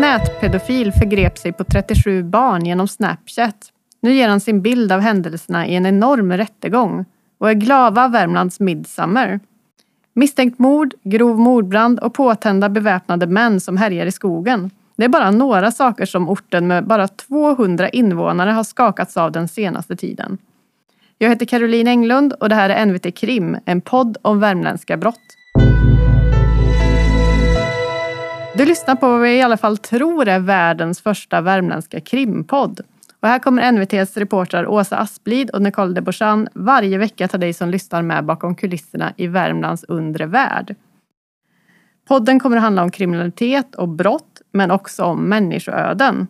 nätpedofil förgrep sig på 37 barn genom Snapchat. Nu ger han sin bild av händelserna i en enorm rättegång och är glava Värmlands Midsummer. Misstänkt mord, grov mordbrand och påtända beväpnade män som härjar i skogen. Det är bara några saker som orten med bara 200 invånare har skakats av den senaste tiden. Jag heter Caroline Englund och det här är NVT Krim, en podd om värmländska brott. Du lyssnar på vad vi i alla fall tror är världens första värmländska krimpodd. Och här kommer NVTs reportrar Åsa Asplid och Nicole de Borsan varje vecka ta dig som lyssnar med bakom kulisserna i Värmlands undre värld. Podden kommer att handla om kriminalitet och brott, men också om människoöden.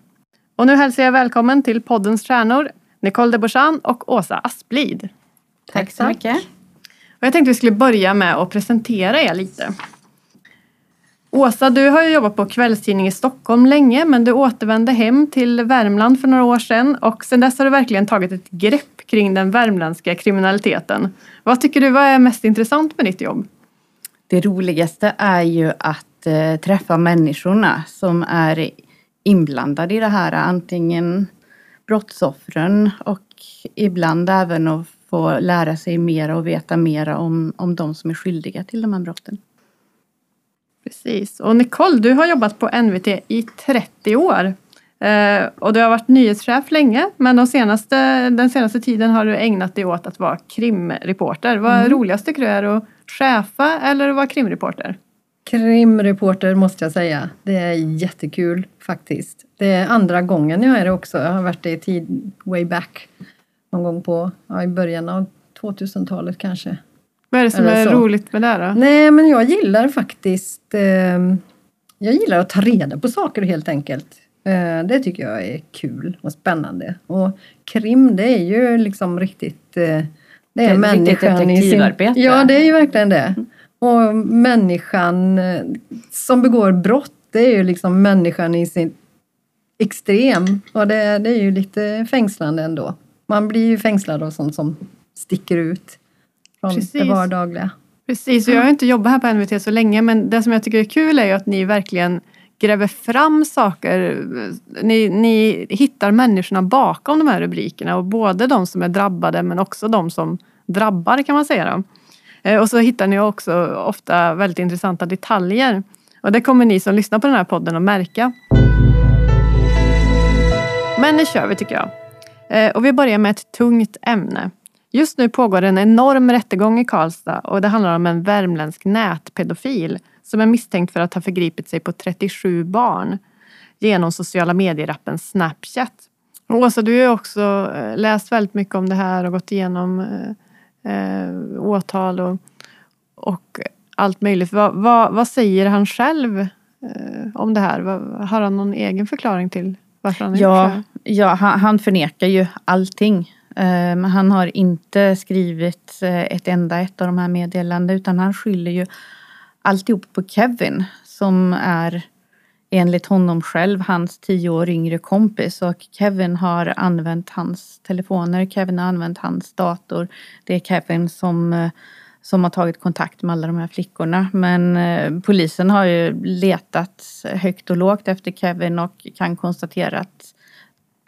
Och nu hälsar jag välkommen till poddens stjärnor Nicole de Borsan och Åsa Asplid. Tack så mycket. Och jag tänkte vi skulle börja med att presentera er lite. Åsa, du har ju jobbat på kvällstidning i Stockholm länge men du återvände hem till Värmland för några år sedan och sedan dess har du verkligen tagit ett grepp kring den värmländska kriminaliteten. Vad tycker du vad är mest intressant med ditt jobb? Det roligaste är ju att eh, träffa människorna som är inblandade i det här. Antingen brottsoffren och ibland även att få lära sig mera och veta mera om, om de som är skyldiga till de här brotten. Precis. Och Nicole, du har jobbat på NVT i 30 år. Eh, och du har varit nyhetschef länge, men de senaste, den senaste tiden har du ägnat dig åt att vara krimreporter. Vad mm. roligast tycker du är att chefa eller att vara krimreporter? Krimreporter måste jag säga. Det är jättekul faktiskt. Det är andra gången jag är det också. Jag har varit det i tid, way back. Någon gång på, ja, i början av 2000-talet kanske. Vad är det som är så. roligt med det då? Nej men jag gillar faktiskt eh, Jag gillar att ta reda på saker helt enkelt. Eh, det tycker jag är kul och spännande. Och krim det är ju liksom riktigt eh, Det är, det är människan i sin... Ja det är ju verkligen det. Och människan eh, som begår brott det är ju liksom människan i sin extrem. Och det, det är ju lite fängslande ändå. Man blir ju fängslad av sånt som sticker ut från Precis. det vardagliga. Precis, och jag har inte jobbat här på NVT så länge men det som jag tycker är kul är ju att ni verkligen gräver fram saker. Ni, ni hittar människorna bakom de här rubrikerna och både de som är drabbade men också de som drabbar kan man säga. Eh, och så hittar ni också ofta väldigt intressanta detaljer. Och det kommer ni som lyssnar på den här podden att märka. Men nu kör vi tycker jag. Eh, och vi börjar med ett tungt ämne. Just nu pågår en enorm rättegång i Karlstad och det handlar om en värmländsk nätpedofil som är misstänkt för att ha förgripit sig på 37 barn genom sociala medierappen Snapchat. Åsa, du har också eh, läst väldigt mycket om det här och gått igenom eh, eh, åtal och, och allt möjligt. Va, va, vad säger han själv eh, om det här? Va, har han någon egen förklaring till varför han ja, gjort det Ja, han, han förnekar ju allting. Ehm, han har inte skrivit eh, ett enda ett av de här meddelandena utan han skyller ju alltihop på Kevin som är enligt honom själv hans tio år yngre kompis och Kevin har använt hans telefoner, Kevin har använt hans dator. Det är Kevin som, eh, som har tagit kontakt med alla de här flickorna. Men eh, polisen har ju letat högt och lågt efter Kevin och kan konstatera att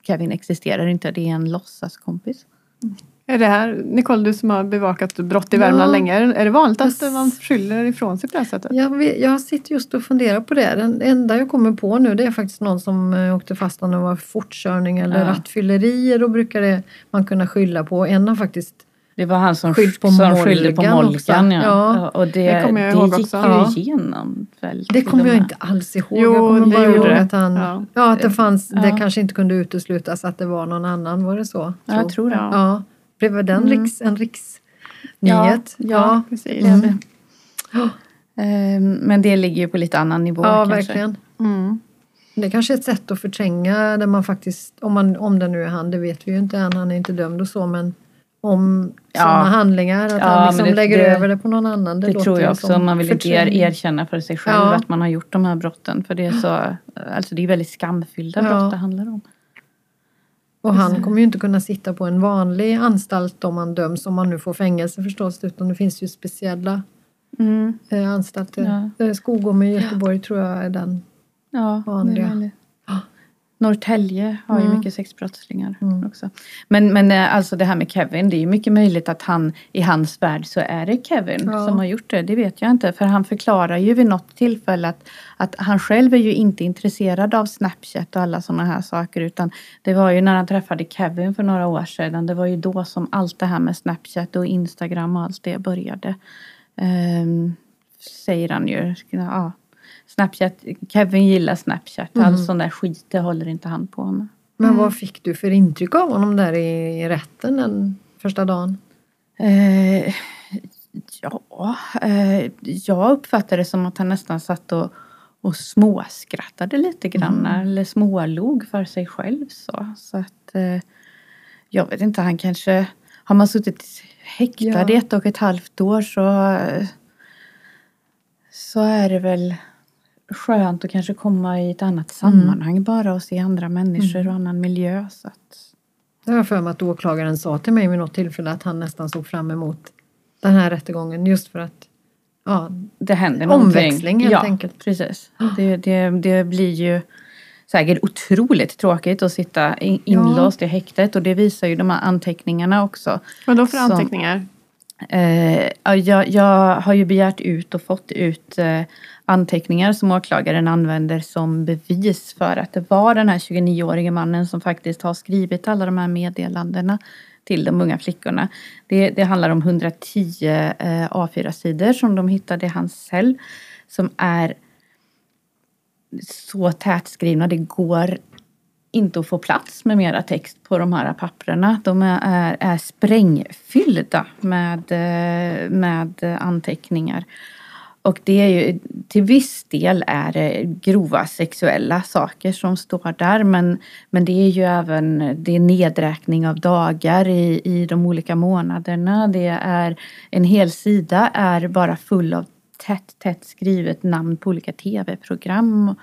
Kevin existerar inte, det är en låtsaskompis. Mm. Är det här, Nicole, du som har bevakat brott i Värmland ja. länge, är det vanligt att man skyller ifrån sig på det här sättet? Jag, jag sitter just och funderar på det. Det enda jag kommer på nu det är faktiskt någon som eh, åkte fast när det var fortkörning eller ja. rattfyllerier. Då brukar det man kunna skylla på. En har faktiskt det var han som, skyld på som skyllde på Molgan. Ja. ja. Och det, det, kommer jag ihåg det gick också. ju igenom. Väl, det kommer jag inte alls ihåg. Jo, jag kommer bara ihåg att, han, ja. ja. att det fanns, ja. det kanske inte kunde uteslutas att det var någon annan. Var det så? Ja, jag tror det. Ja. Blev den mm. riks, en riksnyhet? Ja, ja, precis. Mm. Mm. Men det ligger ju på lite annan nivå. Ja, kanske. verkligen. Mm. Det är kanske är ett sätt att förtränga där man faktiskt, om, man, om det nu är han, det vet vi ju inte än, han är inte dömd och så men om sådana handlingar. Att ja, han liksom det, lägger det, över det på någon annan. Det, det tror jag också. Man vill inte erkänna för sig själv ja. att man har gjort de här brotten. För det är så, alltså det är väldigt skamfyllda brott det handlar om. Och han kommer ju inte kunna sitta på en vanlig anstalt om han döms, om man nu får fängelse förstås. Utan det finns ju speciella mm. eh, anstalter. Ja. Eh, Skogome i Göteborg tror jag är den Ja, Vanliga. Norrtälje har ju Mm. mycket sexbrottslingar Mm. också. Men, men eh, alltså det här med Kevin, det är ju mycket möjligt att han i hans värld så är det Kevin Ja. som har gjort det. Det vet jag inte. För han förklarar ju vid något tillfälle att, att han själv är ju inte intresserad av Snapchat och alla sådana här saker. Utan det var ju när han träffade Kevin för några år sedan. Det var ju då som allt det här med Snapchat och Instagram och allt det började. Ehm, säger han ju. Ja. Snapchat, Kevin gillar Snapchat. Mm. All sån där skit det håller inte han på med. Men vad fick du för intryck av honom där i, rätten den första dagen? Eh, ja, eh, jag uppfattade det som att han nästan satt och, och småskrattade lite grann. Eller smålog för sig själv. Så, så att eh, jag vet inte, han kanske... Har man suttit häktad Ja. i ett och ett halvt år så, eh, så är det väl skönt att kanske komma i ett annat sammanhang bara och se andra människor och annan miljö. Så att, Det har för mig att åklagaren sa till mig vid något tillfälle att han nästan såg fram emot den här rättegången just för att ja, det händer någonting. Omväxling, helt ja, enkelt. precis. Det, det, det blir ju säkert otroligt tråkigt att sitta in- inlåst i häktet och det visar ju de här anteckningarna också. Vad då för Som- anteckningar? Eh, jag, jag har ju begärt ut och fått ut eh, anteckningar som åklagaren använder som bevis för att det var den här 29-årige mannen som faktiskt har skrivit alla de här meddelandena till de unga flickorna. Det, det handlar om 110 eh, A4-sidor som de hittade i hans cell som är så tätskrivna. Det går inte att få plats med mera text på de här papperna. De är, är, sprängfyllda med, eh, med anteckningar. Och det är ju till viss del är det grova sexuella saker som står där men, men det är ju även det är nedräkning av dagar i, i de olika månaderna. Det är en hel sida är bara full av tätt, tätt skrivet namn på olika tv-program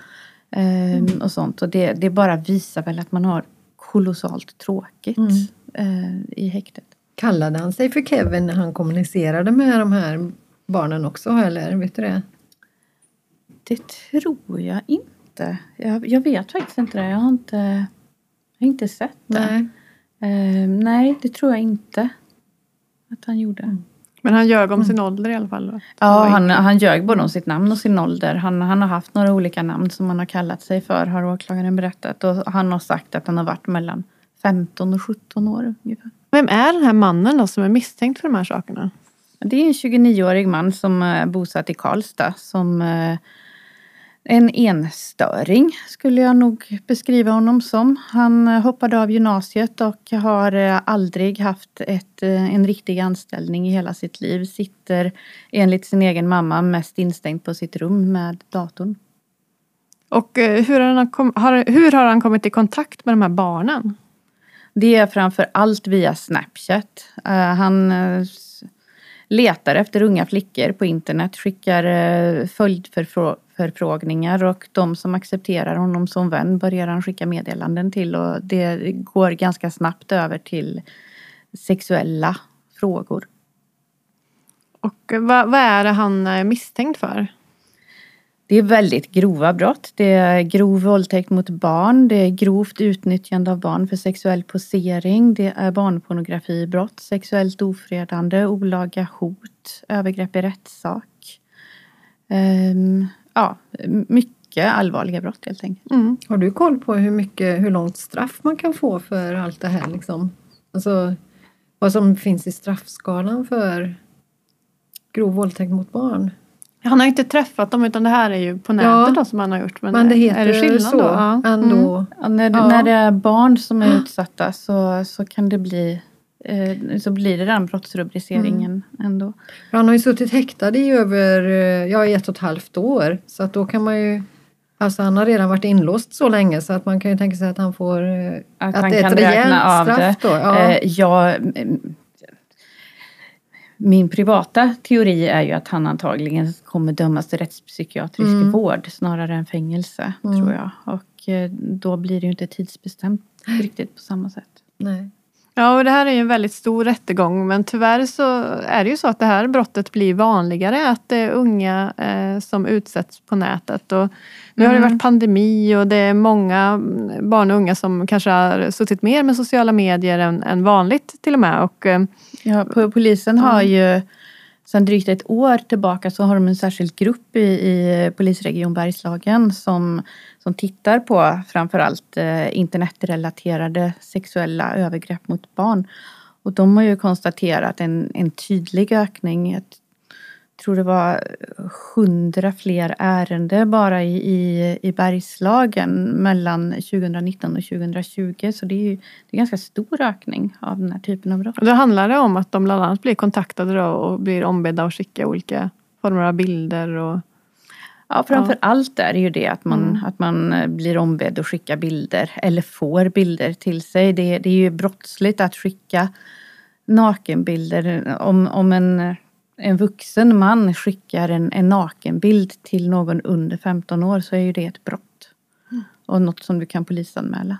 ehm, och sånt. Och det, det bara visar väl att man har kolossalt tråkigt Mm. eh, i häktet. Kallade han sig för Kevin när han kommunicerade med de här barnen också eller vet du det? Det tror jag inte. Jag, jag vet faktiskt inte det. Jag har inte, jag har inte sett det. Nej. Ehm, nej, det tror jag inte att han gjorde. Men han ljög om sin ålder i alla fall. Ja, han, han ljög både om sitt namn och sin ålder. Han, han har haft några olika namn som han har kallat sig för, har åklagaren berättat. Och han har sagt att han har varit mellan 15 och 17 år ungefär. Vem är den här mannen då som är misstänkt för de här sakerna? Det är en 29-årig man som är bosatt i Karlstad som eh, en enstöring skulle jag nog beskriva honom som. Han hoppade av gymnasiet och har eh, aldrig haft ett, eh, en riktig anställning i hela sitt liv. Sitter enligt sin egen mamma mest instängd på sitt rum med datorn. Och eh, hur har, han kom, har, hur har han kommit i kontakt med de här barnen? Det är framför allt via Snapchat. Han letar efter unga flickor på internet, skickar eh, följdförfrågningar och de som accepterar honom som vän börjar han skicka meddelanden till och det går ganska snabbt över till sexuella frågor. Och eh, vad, vad är det han är misstänkt för? Det är väldigt grova brott. Det är grov våldtäkt mot barn, det är grovt utnyttjande av barn för sexuell posering, det är barnpornografibrott, sexuellt ofredande, olaga hot, övergrepp i rättssak. Um, ja, mycket allvarliga brott helt enkelt. Mm. Har du koll på hur, mycket, hur långt straff man kan få för allt det här? Liksom? Alltså, vad som finns i straffskalan för grov våldtäkt mot barn? Han har inte träffat dem utan det här är ju på nätet Ja. då som han har gjort. Men, Men det heter är det skillnad så då? Ja. ändå. Mm. När, Ja. när det är barn som är utsatta så, så kan det bli eh, så blir det den brottsrubriceringen ändå. För Han har ju suttit häktad i över eh, ja, ett och ett halvt år. Så att då kan man ju... Alltså han har redan varit inlåst så länge så att man kan ju tänka sig att han får... eh, Att, Att han det är kan ett rejält straff det. då, ja. Jag, mm, min privata teori är ju att han antagligen kommer dömas till rättspsykiatrisk Mm. vård snarare än fängelse, Mm. tror jag. Och eh, då blir det ju inte tidsbestämt riktigt på samma sätt. Nej. Ja, och det här är ju en väldigt stor rättegång men tyvärr så är det ju så att det här brottet blir vanligare, att det är unga eh, som utsätts på nätet. Och nu har det Mm. varit pandemi och det är många barn och unga som kanske har suttit mer med sociala medier än, än vanligt till och med. Och, eh, Ja, po- polisen har ju sedan drygt ett år tillbaka så har de en särskild grupp i, i polisregion Bergslagen som, som tittar på framförallt eh, internetrelaterade sexuella övergrepp mot barn. Och de har ju konstaterat en, en tydlig ökning. Jag tror det var hundra fler ärenden bara i, i, i Bergslagen mellan 2019 och 2020. Så det är ju det är en ganska stor ökning av den här typen av brott. då handlar det om att de bland annat blir kontaktade då och blir ombedda att skicka olika former av bilder. Och, Ja, framför allt är det ju det att man, Mm. att man eh, blir ombedd att skicka bilder eller får bilder till sig. Det, det är ju brottsligt att skicka nakenbilder. Om, om en, en vuxen man skickar en, en nakenbild till någon under 15 år så är ju det ett brott. Och något som du kan polisanmäla.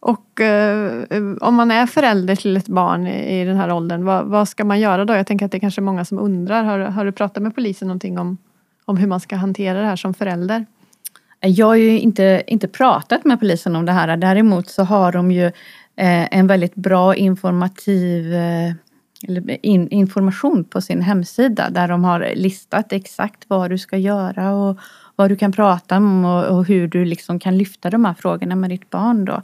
och eh, om man är förälder till ett barn i, i den här åldern, vad, vad ska man göra då? Jag tänker att det är kanske är många som undrar. Har, har du pratat med polisen någonting om, om hur man ska hantera det här som förälder? Jag har ju inte, inte pratat med polisen om det här. Däremot så har de ju eh, en väldigt bra informativ eh, eller in, information på sin hemsida där de har listat exakt vad du ska göra och vad du kan prata om och, och hur du liksom kan lyfta de här frågorna med ditt barn då.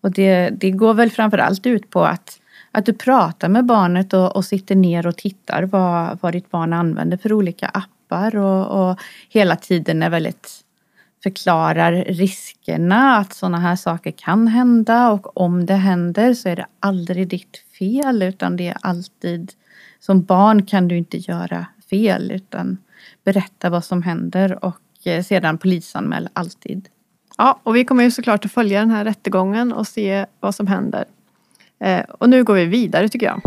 Och det, det går väl framförallt ut på att, att du pratar med barnet och, och sitter ner och tittar vad, vad ditt barn använder för olika appar och, och hela tiden är väldigt förklarar riskerna att sådana här saker kan hända och om det händer så är det aldrig ditt fel utan det är alltid som barn kan du inte göra fel utan berätta vad som händer och eh, sedan polisanmäl alltid. Ja, och vi kommer ju såklart att följa den här rättegången och se vad som händer. Eh, och nu går vi vidare tycker jag.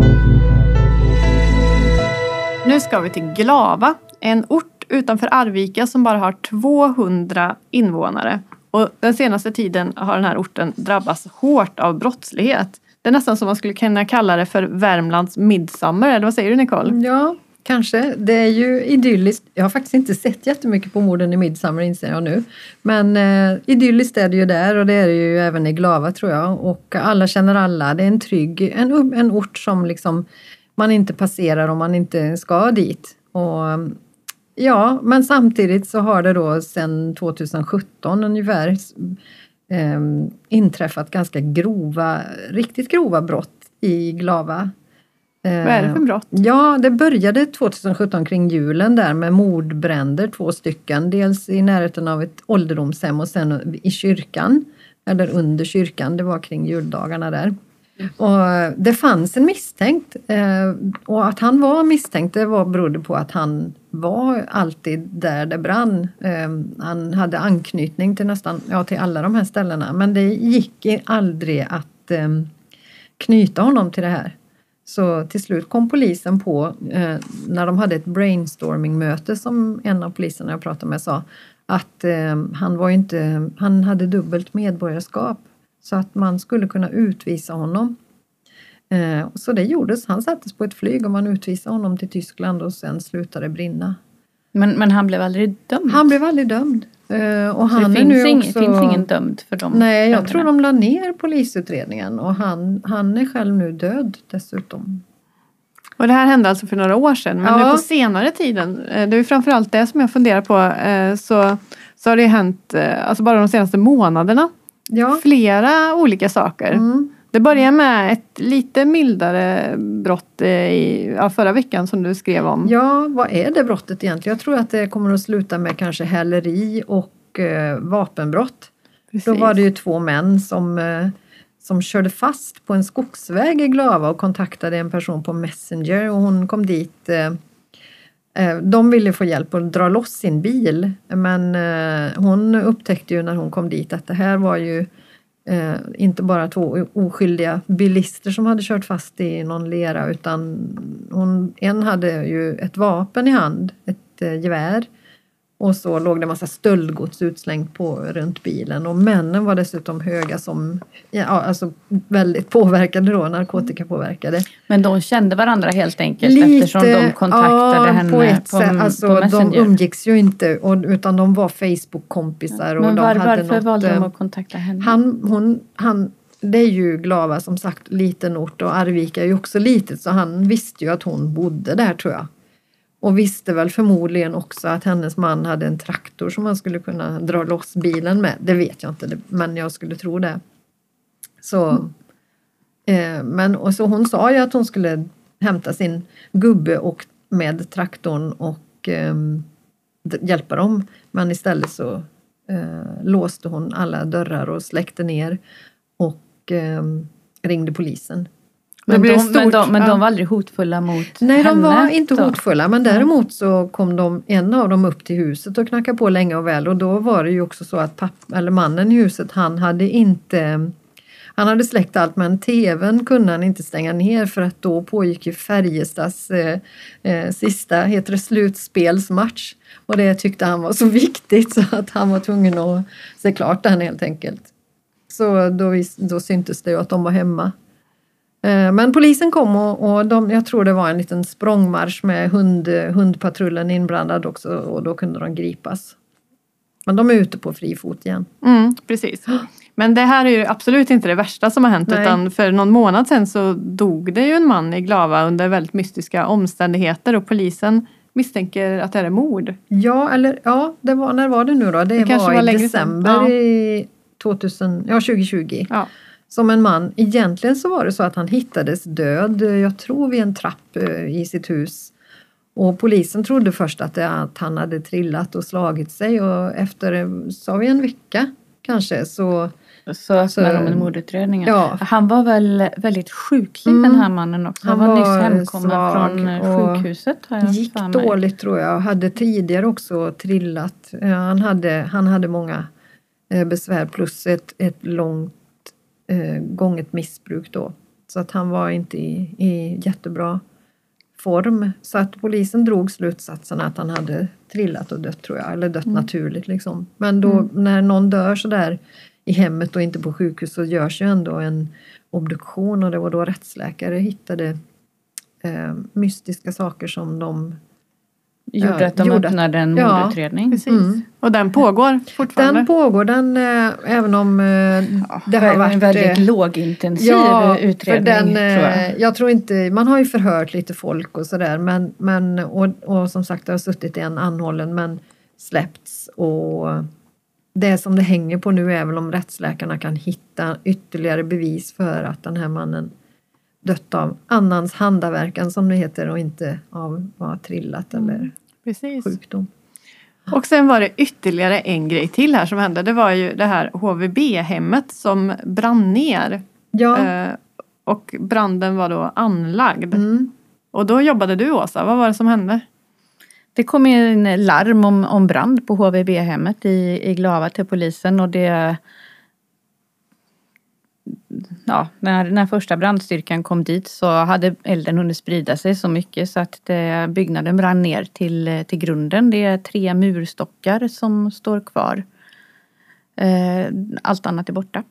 Nu ska vi till Glava, en ort utanför Arvika som bara har 200 invånare. Och den senaste tiden har den här orten drabbats hårt av brottslighet. Det är nästan som man skulle kunna kalla det för Värmlands midsommar, eller vad säger du Nicole? Ja, kanske. Det är ju idylliskt. Jag har faktiskt inte sett jättemycket på morden i Midsommar inser jag nu. Men eh, idylliskt är det ju där och det är det ju även i Glava tror jag. Och alla känner alla. Det är en trygg, en, en ort som liksom man inte passerar om man inte ska dit. Och, ja, men samtidigt så har det då sedan 2017 ungefär eh, inträffat ganska grova, riktigt grova brott i Glava. Vad är det för brott? Ja, det började 2017 kring julen där med mordbränder, två stycken. Dels i närheten av ett ålderdomshem och sen i kyrkan, eller under kyrkan. Det var kring juldagarna där. Och det fanns en misstänkt eh, och att han var misstänkt det var, berodde på att han var alltid där det brann. Ehm, han hade anknytning till nästan ja, till alla de här ställena men det gick aldrig att ehm, knyta honom till det här. Så till slut kom polisen på, eh, när de hade ett brainstorming-möte som en av poliserna jag pratade med sa, att eh, han, var inte, han hade dubbelt medborgarskap. Så att man skulle kunna utvisa honom. Eh, så det gjordes. Han sattes på ett flyg och man utvisade honom till Tyskland och sen slutade det brinna. Men, men han blev aldrig dömd? Han blev aldrig dömd. Eh, och Så han det är finns, nu ing, också... finns ingen dömd för dem? Nej, jag tror de la ner polisutredningen och han, han är själv nu död dessutom. Och det här hände alltså för några år sedan. Men Ja. nu på senare tiden, eh, det är framförallt det som jag funderar på, så, så har det hänt, alltså bara de senaste månaderna, Ja. flera olika saker. Mm. Det börjar med ett lite mildare brott eh, i, ja, förra veckan som du skrev om. Ja, vad är det brottet egentligen? Jag tror att det kommer att sluta med kanske häleri och eh, vapenbrott. Precis. Då var det ju två män som, eh, som körde fast på en skogsväg i Glava och kontaktade en person på Messenger och hon kom dit. Eh, eh, Eh, de ville få hjälp att dra loss sin bil men eh, hon upptäckte ju när hon kom dit att det här var ju eh, inte bara två oskyldiga bilister som hade kört fast i någon lera utan hon, en hade ju ett vapen i hand, ett gevär. Och så låg det massa stöldgods utslängt på, runt bilen och männen var dessutom höga som, ja, alltså väldigt påverkade då, narkotikapåverkade. Men de kände varandra helt enkelt Lite, eftersom de kontaktade ja, henne på, ett på, sätt, alltså, på Messenger? De umgicks ju inte och, utan de var Facebook-kompisar. Men de var, hade varför något, valde de eh, att kontakta henne? Han, hon, han, det är ju Glava som sagt liten ort och Arvika är ju också litet så han visste ju att hon bodde där tror jag. Och visste väl förmodligen också att hennes man hade en traktor som han skulle kunna dra loss bilen med. Det vet jag inte, men jag skulle tro det. Så, eh, men och så hon sa ju att hon skulle hämta sin gubbe och med traktorn och eh, hjälpa dem. Men istället så eh, låste hon alla dörrar och släckte ner och eh, ringde polisen. Men, de, men, de, men de var aldrig hotfulla mot Nej, henne? de var inte då? hotfulla men däremot så kom de, en av dem upp till huset och knackade på länge och väl och då var det ju också så att papp, eller mannen i huset han hade inte han hade släckt allt men tvn kunde han inte stänga ner för att då pågick ju Färjestads eh, eh, sista, heter det slutspelsmatch. Och det tyckte han var så viktigt så att han var tvungen att se klart den helt enkelt. Så då, då syntes det ju att de var hemma. Eh, men polisen kom och, och de, jag tror det var en liten språngmarsch med hund, hundpatrullen inblandad också och då kunde de gripas. Men de är ute på fri fot igen. Mm, precis. Men det här är ju absolut inte det värsta som har hänt Nej. utan för någon månad sedan så dog det ju en man i Glava under väldigt mystiska omständigheter och polisen misstänker att det är mord. Ja, eller ja, det var, när var det nu då? Det, Det var, var i december. Ja. i 2000, ja, 2020. Ja. Som en man, egentligen så var det så att han hittades död, jag tror vid en trapp eh, i sitt hus. Och polisen trodde först att, det, att han hade trillat och slagit sig och efter, eh, sa vi en vecka kanske, så Så- de en mordutredning. ja, Han var väl väldigt sjuklig Mm. den här mannen också. Han, Han var, var nyss hemkommen från sjukhuset. Gick dåligt tror jag och hade tidigare också trillat. Han, hade, han hade många eh, besvär plus ett, ett långt gånget missbruk då. Så att han var inte i, i jättebra form. Så att polisen drog slutsatsen att han hade trillat och dött tror jag, eller dött naturligt liksom. Men då när någon dör sådär i hemmet och inte på sjukhus så görs ju ändå en obduktion och det var då rättsläkare hittade eh, mystiska saker som de Gjorde Ja, att de gjorde att- öppnade en ja, mordutredning. Precis. Mm. Och den pågår fortfarande. Den pågår den eh, även om eh, det har en varit... väldigt eh, lågintensiv ja, utredning för den, tror jag. eh, jag tror inte, man har ju förhört lite folk och sådär men, men och, och som sagt det har suttit en anhållen men släppts och det som det hänger på nu är väl om rättsläkarna kan hitta ytterligare bevis för att den här mannen dött av annans handaverkan som det heter och inte av vad trillat eller Precis. sjukdom. Och sen var det ytterligare en grej till här som hände. Det var ju det här HVB-hemmet som brann ner. Ja, Eh, och branden var då anlagd. mm. Och då jobbade du Åsa, vad var det som hände? Det kom in larm om, om brand på HVB-hemmet i, i Glava till polisen och det Ja, när, när första brandstyrkan kom dit så hade elden hunnit sprida sig så mycket så att det, byggnaden brann ner till, till grunden. Det är tre murstockar som står kvar. Eh, allt annat är borta.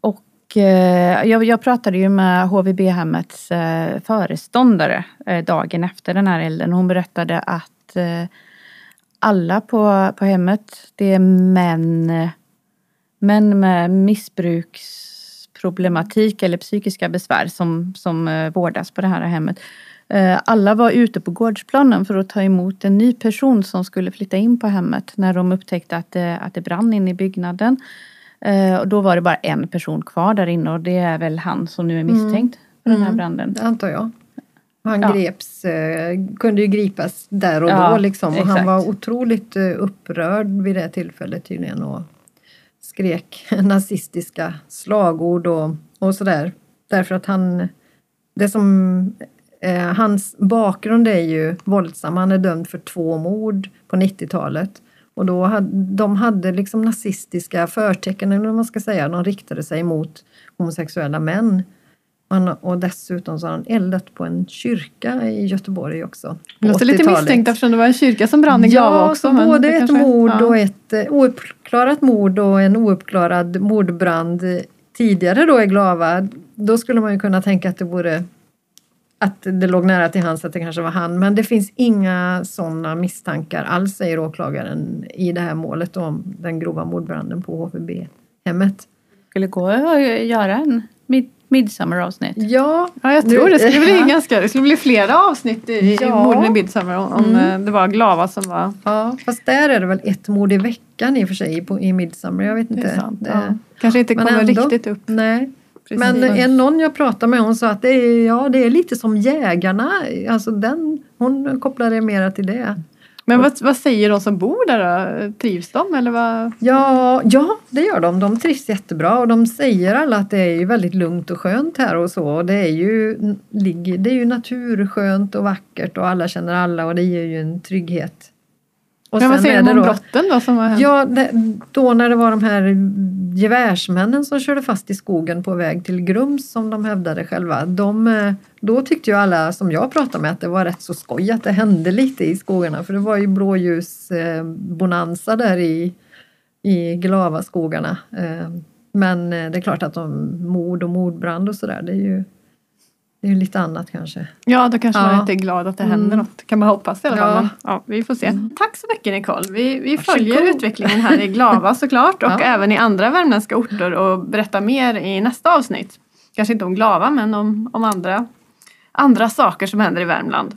Och eh, jag, jag pratade ju med HVB-hemmets eh, föreståndare eh, dagen efter den här elden. Hon berättade att eh, alla på, på hemmet, det är män, män med missbruksproblematik eller psykiska besvär som, som eh, vårdas på det här hemmet. Eh, Alla var ute på gårdsplanen för att ta emot en ny person som skulle flytta in på hemmet när de upptäckte att det, att det brann inne i byggnaden. Eh, Och då var det bara en person kvar där inne och det är väl han som nu är misstänkt för den här Mm. branden. Det antar jag. Han Ja. greps, eh, kunde ju gripas där och Ja, då liksom. Och han var otroligt eh, upprörd vid det tillfället tydligen och skrek nazistiska slagord och, och sådär. Därför att han, det som, eh, hans bakgrund är ju våldsam. Han är dömd för två mord på 90-talet. Och då hade, de hade liksom nazistiska förtecken, eller vad man ska säga. De riktade sig mot homosexuella män. Han, och dessutom så har han eldat på en kyrka i Göteborg också. Det låter lite 80-talet. misstänkt eftersom det var en kyrka som brann i Glava ja, också. så men både ett kanske- mord ja. och ett ouppklarat mord och en ouppklarad mordbrand tidigare då i Glava. Då skulle man ju kunna tänka att det vore att det låg nära till hands att det kanske var han. Men det finns inga sådana misstankar alls, säger åklagaren i det här målet om den grova mordbranden på HVB-hemmet. Skulle gå att göra en mid Midsummer-avsnitt. Ja, Ja, jag tror det. skulle bli, Ja. ganska, det skulle bli flera avsnitt i, i Ja. morden i Midsummer om, Mm. eh, det var Glava som var... ja, fast där är det väl ett mord i veckan i och för sig på, i Midsummer. Jag vet Det inte. är sant. Det- Ja. Kanske inte kommer ändå. riktigt upp. Nej, Precis. Men en, någon jag pratade med hon sa att det är, ja, det är lite som jägarna. Alltså den, hon kopplar det mera till det. Men vad, vad säger de som bor där då? Trivs de eller vad? Ja, ja, det gör de. De trivs jättebra och de säger alla att det är väldigt lugnt och skönt här och så. Det är ju, det är ju naturskönt och vackert och alla känner alla och det ger ju en trygghet. Och Men vad säger det om då- brotten då som har hänt? Ja, det, då när det var de här gevärsmännen som körde fast i skogen på väg till Grums som de hävdade själva. De, eh, då tyckte ju alla som jag pratade med att det var rätt så skoj att det hände lite i skogarna för det var ju blåljusbonanza där i, i Glavaskogarna. Eh, Men eh, det är klart att de mord och mordbrand och sådär det är ju det är lite annat kanske. Ja, då kanske man Ja. inte är glad att det händer Mm. något. Kan man hoppas i alla fall. Ja. Ja, vi får se. Tack så mycket Nicole. Vi, vi Varsågod. följer utvecklingen här i Glava såklart och Ja. även i andra värmländska orter och berättar mer i nästa avsnitt. Kanske inte om Glava men om, om andra, andra saker som händer i Värmland.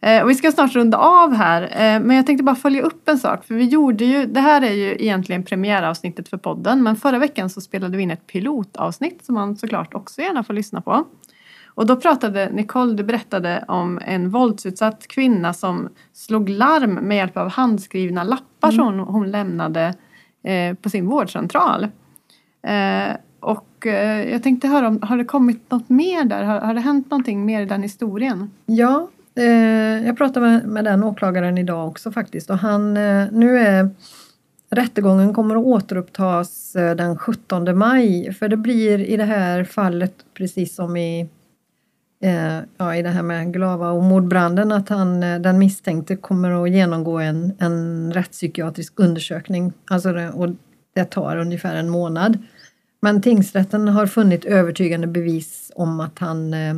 Eh, och vi ska snart runda av här eh, men jag tänkte bara följa upp en sak för vi gjorde ju, det här är ju egentligen premiäravsnittet för podden men förra veckan så spelade vi in ett pilotavsnitt som man såklart också gärna får lyssna på. Och då pratade Nicole, du berättade om en våldsutsatt kvinna som slog larm med hjälp av handskrivna lappar som hon, hon lämnade eh, på sin vårdcentral. Eh, och eh, jag tänkte höra om, har det kommit något mer där? Har, har det hänt någonting mer i den historien? Ja, eh, jag pratade med, med den åklagaren idag också faktiskt och han, eh, nu är rättegången kommer att återupptas eh, den 17 maj för det blir i det här fallet precis som i ja, i det här med Glava och mordbranden att han, eh, den misstänkte kommer att genomgå en, en rättspsykiatrisk undersökning. Alltså det, och det tar ungefär en månad. Men tingsrätten har funnit övertygande bevis om att han eh,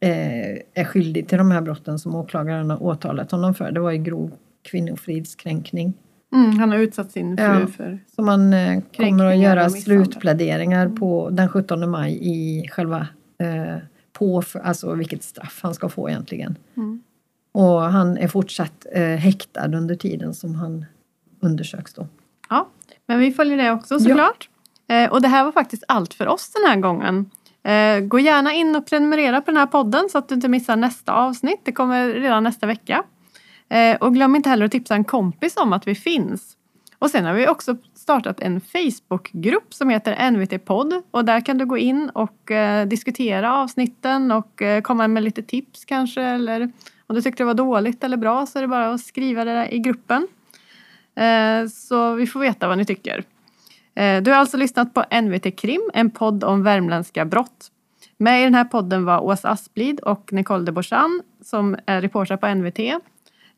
eh, är skyldig till de här brotten som åklagaren har åtalat honom för. Det var ju grov kvinnofridskränkning. Mm, han har utsatt sin fru Ja. för... Så man eh, kommer att göra slutpläderingar på den 17 maj i själva eh, på för, alltså vilket straff han ska få egentligen. Mm. Och han är fortsatt eh, häktad under tiden som han undersöks då. Ja, men vi följer det också såklart. Eh, och det här var faktiskt allt för oss den här gången. Eh, gå gärna in och prenumerera på den här podden så att du inte missar nästa avsnitt. Det kommer redan nästa vecka. Eh, och glöm inte heller att tipsa en kompis om att vi finns. Och sen har vi också startat en Facebookgrupp som heter NVT-podd och där kan du gå in och eh, diskutera avsnitten och eh, komma med lite tips kanske eller om du tyckte det var dåligt eller bra så är det bara att skriva det där i gruppen. Eh, så vi får veta vad ni tycker. Eh, du har alltså lyssnat på NVT Krim, en podd om värmländska brott. Med i den här podden var Åsa Asplid och Nicole de Borsan som är reporter på NVT.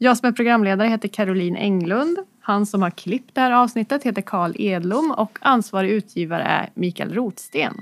Jag som är programledare heter Caroline Englund. Han som har klippt det här avsnittet heter Karl Edlom och ansvarig utgivare är Mikael Rotsten.